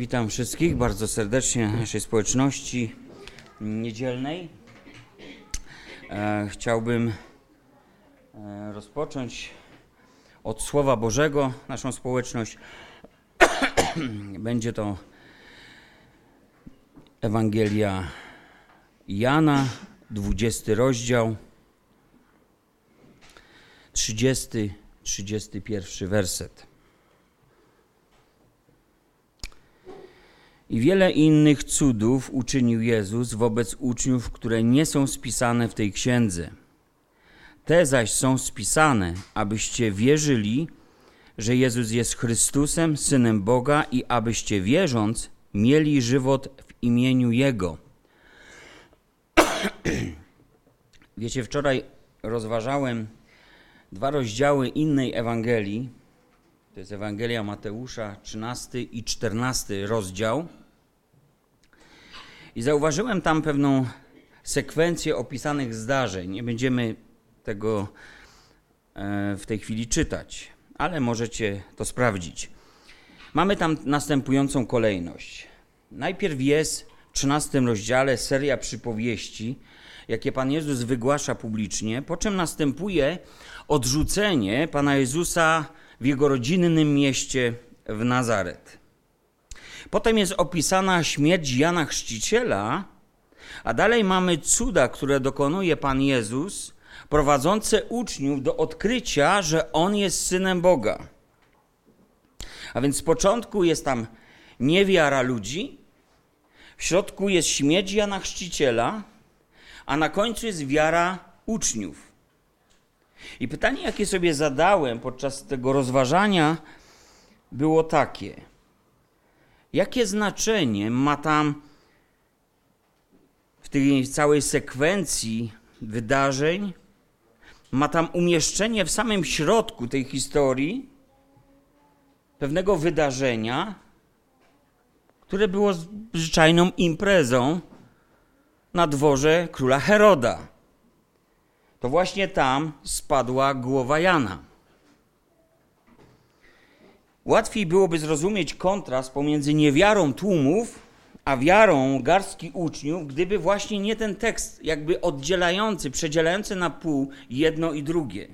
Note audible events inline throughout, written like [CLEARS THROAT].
Witam wszystkich bardzo serdecznie naszej społeczności niedzielnej. E, chciałbym e, rozpocząć od Słowa Bożego naszą społeczność. [COUGHS] Będzie to Ewangelia Jana, 20 rozdział, 30, 31 werset. I wiele innych cudów uczynił Jezus wobec uczniów, które nie są spisane w tej księdze. Te zaś są spisane, abyście wierzyli, że Jezus jest Chrystusem, Synem Boga i abyście wierząc mieli żywot w imieniu Jego. [CLEARS THROAT] Wiecie, wczoraj rozważałem dwa rozdziały innej Ewangelii. To jest Ewangelia Mateusza, 13 i 14 rozdział. I zauważyłem tam pewną sekwencję opisanych zdarzeń. Nie będziemy tego e, w tej chwili czytać, ale możecie to sprawdzić. Mamy tam następującą kolejność. Najpierw jest w 13 rozdziale seria przypowieści, jakie Pan Jezus wygłasza publicznie, po czym następuje odrzucenie Pana Jezusa w jego rodzinnym mieście w Nazaret. Potem jest opisana śmierć Jana Chrzciciela, a dalej mamy cuda, które dokonuje Pan Jezus, prowadzące uczniów do odkrycia, że On jest synem Boga. A więc z początku jest tam niewiara ludzi, w środku jest śmierć Jana Chrzciciela, a na końcu jest wiara uczniów. I pytanie, jakie sobie zadałem podczas tego rozważania, było takie – Jakie znaczenie ma tam w tej całej sekwencji wydarzeń, ma tam umieszczenie w samym środku tej historii pewnego wydarzenia, które było zwyczajną imprezą na dworze króla Heroda. To właśnie tam spadła głowa Jana. Łatwiej byłoby zrozumieć kontrast pomiędzy niewiarą tłumów, a wiarą garstki uczniów, gdyby właśnie nie ten tekst, jakby oddzielający, przedzielający na pół jedno i drugie.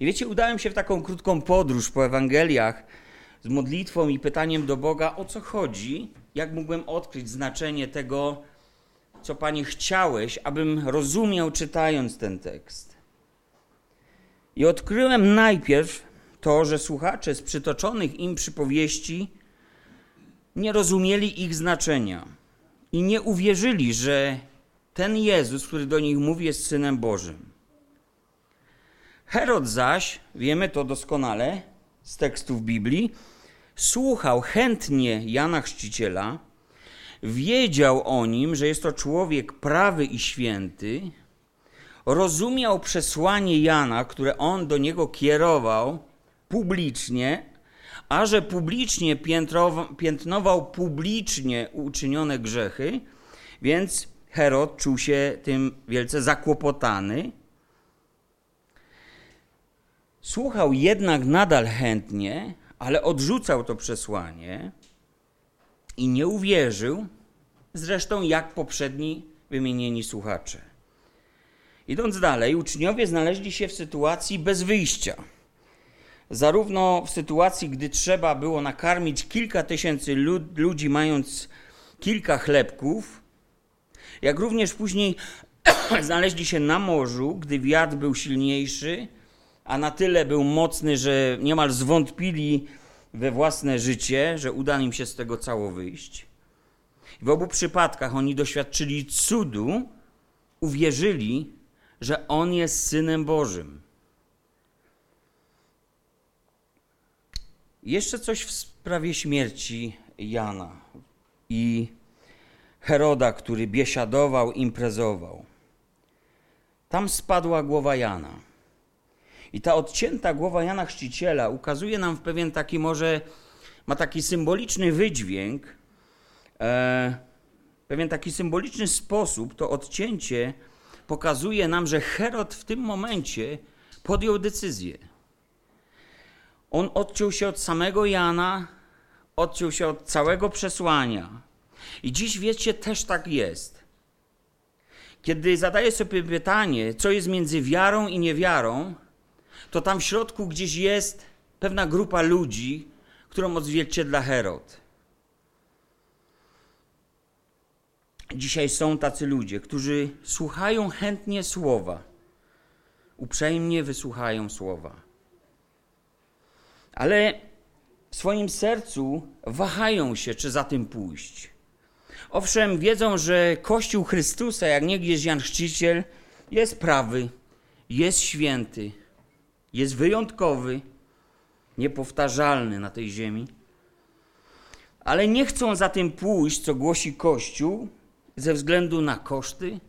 I wiecie, udałem się w taką krótką podróż po Ewangeliach z modlitwą i pytaniem do Boga, o co chodzi, jak mógłbym odkryć znaczenie tego, co Panie chciałeś, abym rozumiał, czytając ten tekst. I odkryłem najpierw, to, że słuchacze z przytoczonych im przypowieści nie rozumieli ich znaczenia i nie uwierzyli, że ten Jezus, który do nich mówi, jest synem Bożym. Herod zaś, wiemy to doskonale z tekstów Biblii, słuchał chętnie Jana Chrzciciela, wiedział o nim, że jest to człowiek prawy i święty, rozumiał przesłanie Jana, które on do niego kierował publicznie, a że publicznie piętnował publicznie uczynione grzechy, więc Herod czuł się tym wielce zakłopotany. Słuchał jednak nadal chętnie, ale odrzucał to przesłanie i nie uwierzył, zresztą jak poprzedni wymienieni słuchacze. Idąc dalej, uczniowie znaleźli się w sytuacji bez wyjścia zarówno w sytuacji, gdy trzeba było nakarmić kilka tysięcy lud ludzi, mając kilka chlebków, jak również później [CLEARS THROAT] znaleźli się na morzu, gdy wiatr był silniejszy, a na tyle był mocny, że niemal zwątpili we własne życie, że uda im się z tego cało wyjść. W obu przypadkach oni doświadczyli cudu, uwierzyli, że On jest Synem Bożym. Jeszcze coś w sprawie śmierci Jana i Heroda, który biesiadował, imprezował. Tam spadła głowa Jana. I ta odcięta głowa Jana Chrzciciela ukazuje nam w pewien taki może, ma taki symboliczny wydźwięk, e, pewien taki symboliczny sposób. To odcięcie pokazuje nam, że Herod w tym momencie podjął decyzję on odciął się od samego Jana, odciął się od całego przesłania. I dziś wiecie, też tak jest. Kiedy zadaję sobie pytanie, co jest między wiarą i niewiarą, to tam w środku gdzieś jest pewna grupa ludzi, którą odzwierciedla Herod. Dzisiaj są tacy ludzie, którzy słuchają chętnie słowa, uprzejmie wysłuchają słowa, ale w swoim sercu wahają się, czy za tym pójść. Owszem, wiedzą, że Kościół Chrystusa, jak niegdyś Jan Chrzciciel, jest prawy, jest święty, jest wyjątkowy, niepowtarzalny na tej ziemi, ale nie chcą za tym pójść, co głosi Kościół, ze względu na koszty,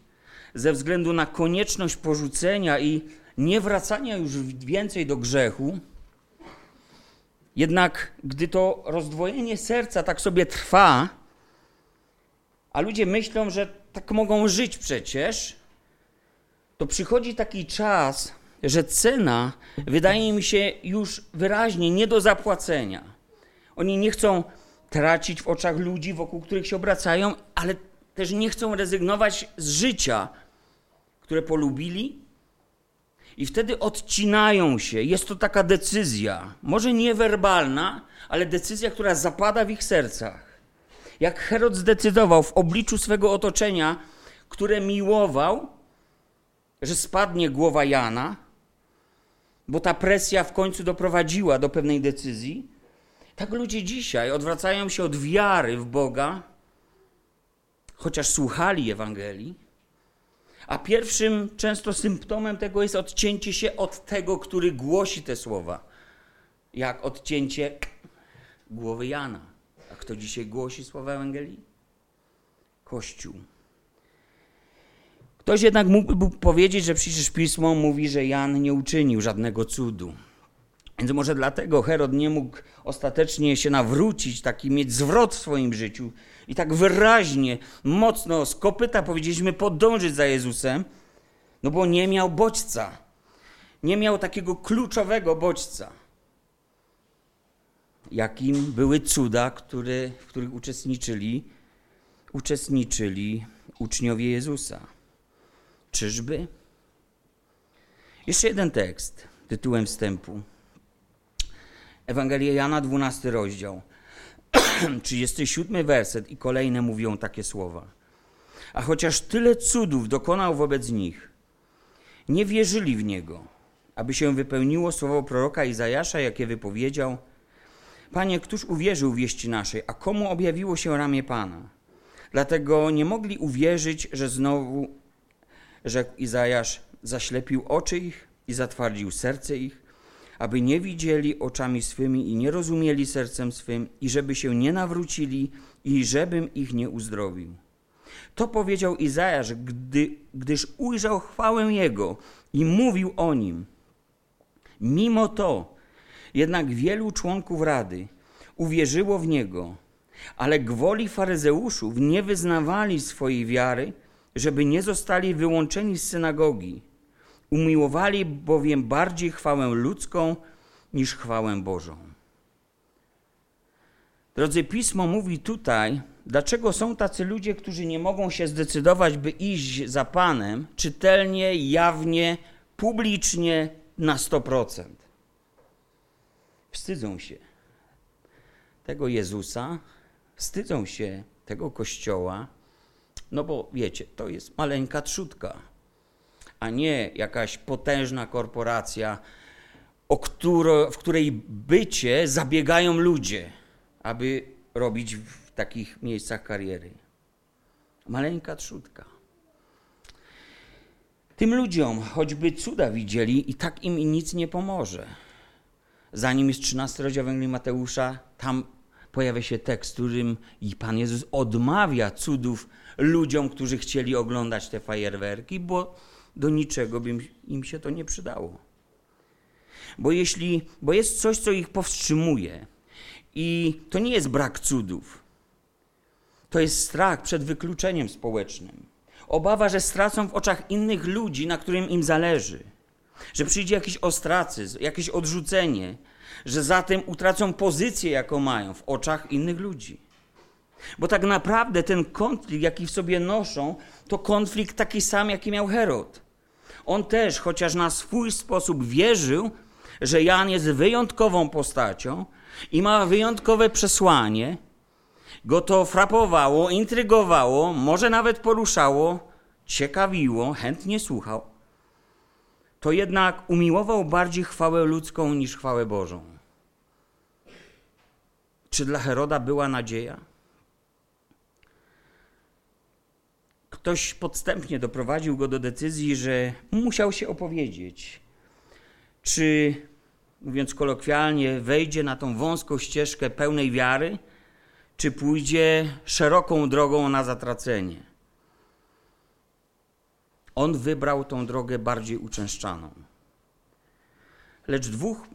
ze względu na konieczność porzucenia i nie wracania już więcej do grzechu. Jednak gdy to rozdwojenie serca tak sobie trwa, a ludzie myślą, że tak mogą żyć przecież, to przychodzi taki czas, że cena wydaje mi się już wyraźnie nie do zapłacenia. Oni nie chcą tracić w oczach ludzi, wokół których się obracają, ale też nie chcą rezygnować z życia, które polubili. I wtedy odcinają się. Jest to taka decyzja, może niewerbalna, ale decyzja, która zapada w ich sercach. Jak Herod zdecydował w obliczu swego otoczenia, które miłował, że spadnie głowa Jana, bo ta presja w końcu doprowadziła do pewnej decyzji, tak ludzie dzisiaj odwracają się od wiary w Boga chociaż słuchali Ewangelii, a pierwszym często symptomem tego jest odcięcie się od tego, który głosi te słowa. Jak odcięcie głowy Jana. A kto dzisiaj głosi słowa Ewangelii? Kościół. Ktoś jednak mógłby powiedzieć, że przecież pismo mówi, że Jan nie uczynił żadnego cudu. Więc może dlatego Herod nie mógł ostatecznie się nawrócić, taki mieć zwrot w swoim życiu i tak wyraźnie, mocno z kopyta powiedzieliśmy podążyć za Jezusem, no bo nie miał bodźca. Nie miał takiego kluczowego bodźca, jakim były cuda, które, w których uczestniczyli, uczestniczyli uczniowie Jezusa. Czyżby? Jeszcze jeden tekst tytułem wstępu. Ewangelia Jana, 12 rozdział. [CLEARS THROAT] 37 werset i kolejne mówią takie słowa. A chociaż tyle cudów dokonał wobec nich, nie wierzyli w Niego, aby się wypełniło słowo proroka Izajasza, jakie wypowiedział Panie, któż uwierzył wieści naszej, a komu objawiło się ramię Pana? Dlatego nie mogli uwierzyć, że znowu, rzekł Izajasz, zaślepił oczy ich i zatwardził serce ich, aby nie widzieli oczami swymi i nie rozumieli sercem swym, i żeby się nie nawrócili, i żebym ich nie uzdrowił. To powiedział Izajasz, gdy, gdyż ujrzał chwałę Jego i mówił o Nim. Mimo to, jednak wielu członków Rady uwierzyło w Niego, ale gwoli faryzeuszów nie wyznawali swojej wiary, żeby nie zostali wyłączeni z synagogi. Umiłowali bowiem bardziej chwałę ludzką niż chwałę Bożą. Drodzy, pismo mówi tutaj, dlaczego są tacy ludzie, którzy nie mogą się zdecydować, by iść za Panem czytelnie, jawnie, publicznie na 100%. Wstydzą się tego Jezusa, wstydzą się tego Kościoła, no bo wiecie, to jest maleńka trzutka a nie jakaś potężna korporacja, w której bycie zabiegają ludzie, aby robić w takich miejscach kariery. Maleńka trzutka. Tym ludziom, choćby cuda widzieli, i tak im nic nie pomoże. Zanim jest 13 rozdział Ewangelii Mateusza, tam pojawia się tekst, którym i Pan Jezus odmawia cudów ludziom, którzy chcieli oglądać te fajerwerki, bo do niczego by im się to nie przydało. Bo jeśli, bo jest coś, co ich powstrzymuje i to nie jest brak cudów. To jest strach przed wykluczeniem społecznym. Obawa, że stracą w oczach innych ludzi, na którym im zależy. Że przyjdzie jakiś ostracyzm, jakieś odrzucenie, że zatem utracą pozycję, jaką mają w oczach innych ludzi. Bo tak naprawdę ten konflikt, jaki w sobie noszą, to konflikt taki sam, jaki miał Herod. On też, chociaż na swój sposób wierzył, że Jan jest wyjątkową postacią i ma wyjątkowe przesłanie, go to frapowało, intrygowało, może nawet poruszało, ciekawiło, chętnie słuchał, to jednak umiłował bardziej chwałę ludzką niż chwałę Bożą. Czy dla Heroda była nadzieja? Ktoś podstępnie doprowadził go do decyzji, że musiał się opowiedzieć. Czy, mówiąc kolokwialnie, wejdzie na tą wąską ścieżkę pełnej wiary, czy pójdzie szeroką drogą na zatracenie. On wybrał tą drogę bardziej uczęszczaną. Lecz dwóch,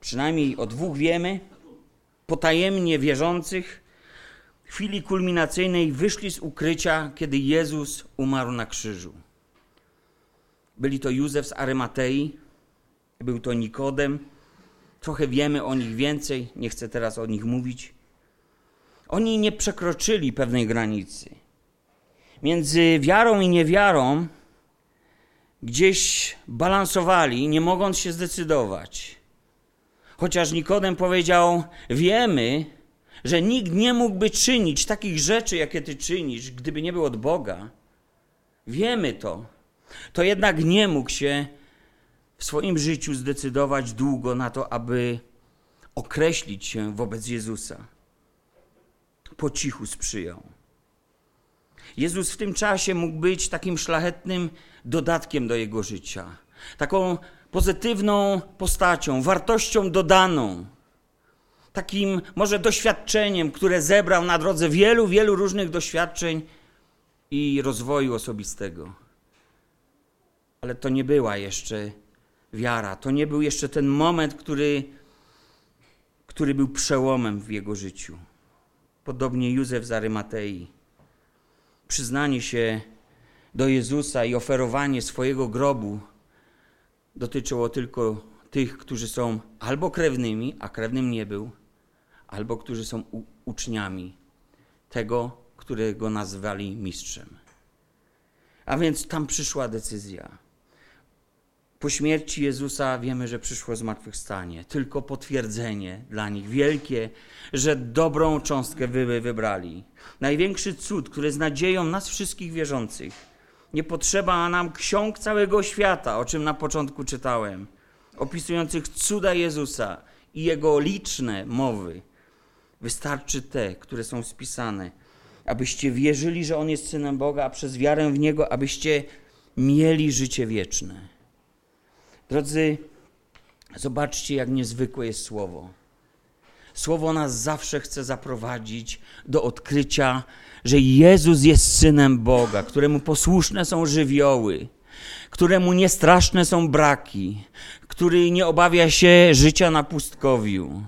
przynajmniej o dwóch wiemy, potajemnie wierzących, chwili kulminacyjnej wyszli z ukrycia, kiedy Jezus umarł na krzyżu. Byli to Józef z Arymatei, był to Nikodem. Trochę wiemy o nich więcej, nie chcę teraz o nich mówić. Oni nie przekroczyli pewnej granicy. Między wiarą i niewiarą gdzieś balansowali, nie mogąc się zdecydować. Chociaż Nikodem powiedział: Wiemy, że nikt nie mógłby czynić takich rzeczy, jakie ty czynisz, gdyby nie był od Boga. Wiemy to. To jednak nie mógł się w swoim życiu zdecydować długo na to, aby określić się wobec Jezusa po cichu sprzyjał. Jezus w tym czasie mógł być takim szlachetnym dodatkiem do jego życia, taką pozytywną postacią, wartością dodaną, takim może doświadczeniem, które zebrał na drodze wielu, wielu różnych doświadczeń i rozwoju osobistego. Ale to nie była jeszcze wiara, to nie był jeszcze ten moment, który, który był przełomem w jego życiu podobnie Józef z Arymatei. Przyznanie się do Jezusa i oferowanie swojego grobu dotyczyło tylko tych, którzy są albo krewnymi, a krewnym nie był, albo którzy są uczniami tego, którego nazwali mistrzem. A więc tam przyszła decyzja. Po śmierci Jezusa wiemy, że przyszło zmartwychwstanie, tylko potwierdzenie dla nich wielkie, że dobrą cząstkę wy wybrali. Największy cud, który z nadzieją nas wszystkich wierzących. Nie potrzeba nam ksiąg całego świata, o czym na początku czytałem, opisujących cuda Jezusa i jego liczne mowy. Wystarczy te, które są spisane, abyście wierzyli, że On jest Synem Boga, a przez wiarę w Niego, abyście mieli życie wieczne. Drodzy, zobaczcie, jak niezwykłe jest Słowo. Słowo nas zawsze chce zaprowadzić do odkrycia, że Jezus jest synem Boga, któremu posłuszne są żywioły, któremu niestraszne są braki, który nie obawia się życia na pustkowiu,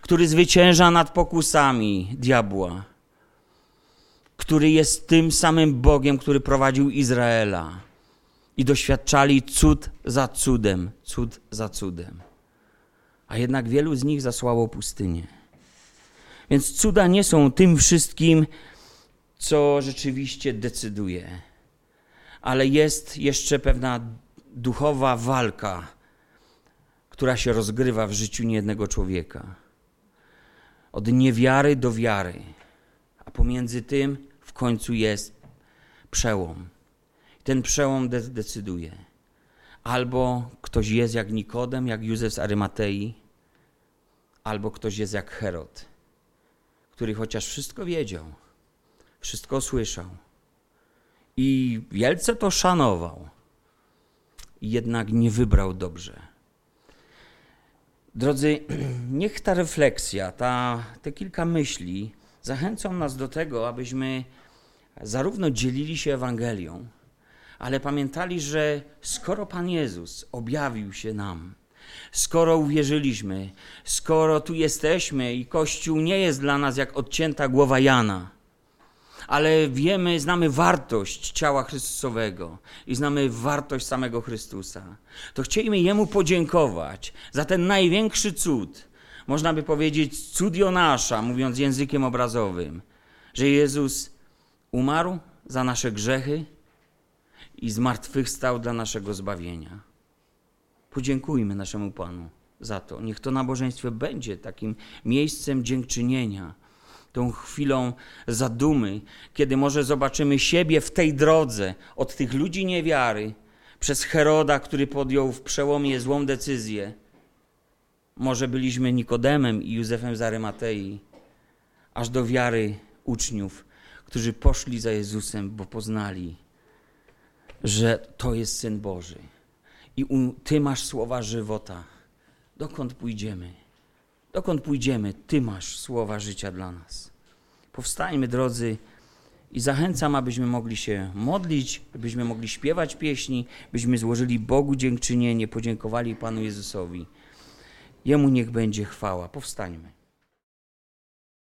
który zwycięża nad pokusami diabła, który jest tym samym Bogiem, który prowadził Izraela i doświadczali cud za cudem, cud za cudem. A jednak wielu z nich zasłało pustynię. Więc cuda nie są tym wszystkim, co rzeczywiście decyduje, ale jest jeszcze pewna duchowa walka, która się rozgrywa w życiu niejednego człowieka. Od niewiary do wiary, a pomiędzy tym w końcu jest przełom ten przełom de decyduje. Albo ktoś jest jak Nikodem, jak Józef z Arymatei, albo ktoś jest jak Herod, który chociaż wszystko wiedział, wszystko słyszał i wielce to szanował, jednak nie wybrał dobrze. Drodzy, [CLEARS THROAT] niech ta refleksja, ta, te kilka myśli zachęcą nas do tego, abyśmy zarówno dzielili się Ewangelią, ale pamiętali, że skoro Pan Jezus objawił się nam, skoro uwierzyliśmy, skoro tu jesteśmy i Kościół nie jest dla nas jak odcięta głowa Jana, ale wiemy, znamy wartość ciała Chrystusowego i znamy wartość samego Chrystusa, to chcielibyśmy Jemu podziękować za ten największy cud. Można by powiedzieć cud Jonasza, mówiąc językiem obrazowym, że Jezus umarł za nasze grzechy i zmartwychwstał dla naszego zbawienia. Podziękujmy naszemu Panu za to. Niech to nabożeństwo będzie takim miejscem dziękczynienia, tą chwilą zadumy, kiedy może zobaczymy siebie w tej drodze od tych ludzi niewiary, przez Heroda, który podjął w przełomie złą decyzję. Może byliśmy Nikodemem i Józefem z Arymatei, aż do wiary uczniów, którzy poszli za Jezusem, bo poznali, że to jest Syn Boży. I Ty masz słowa żywota. Dokąd pójdziemy? Dokąd pójdziemy? Ty masz słowa życia dla nas. Powstańmy, drodzy, i zachęcam, abyśmy mogli się modlić, abyśmy mogli śpiewać pieśni, byśmy złożyli Bogu dziękczynienie, podziękowali Panu Jezusowi. Jemu niech będzie chwała. Powstańmy.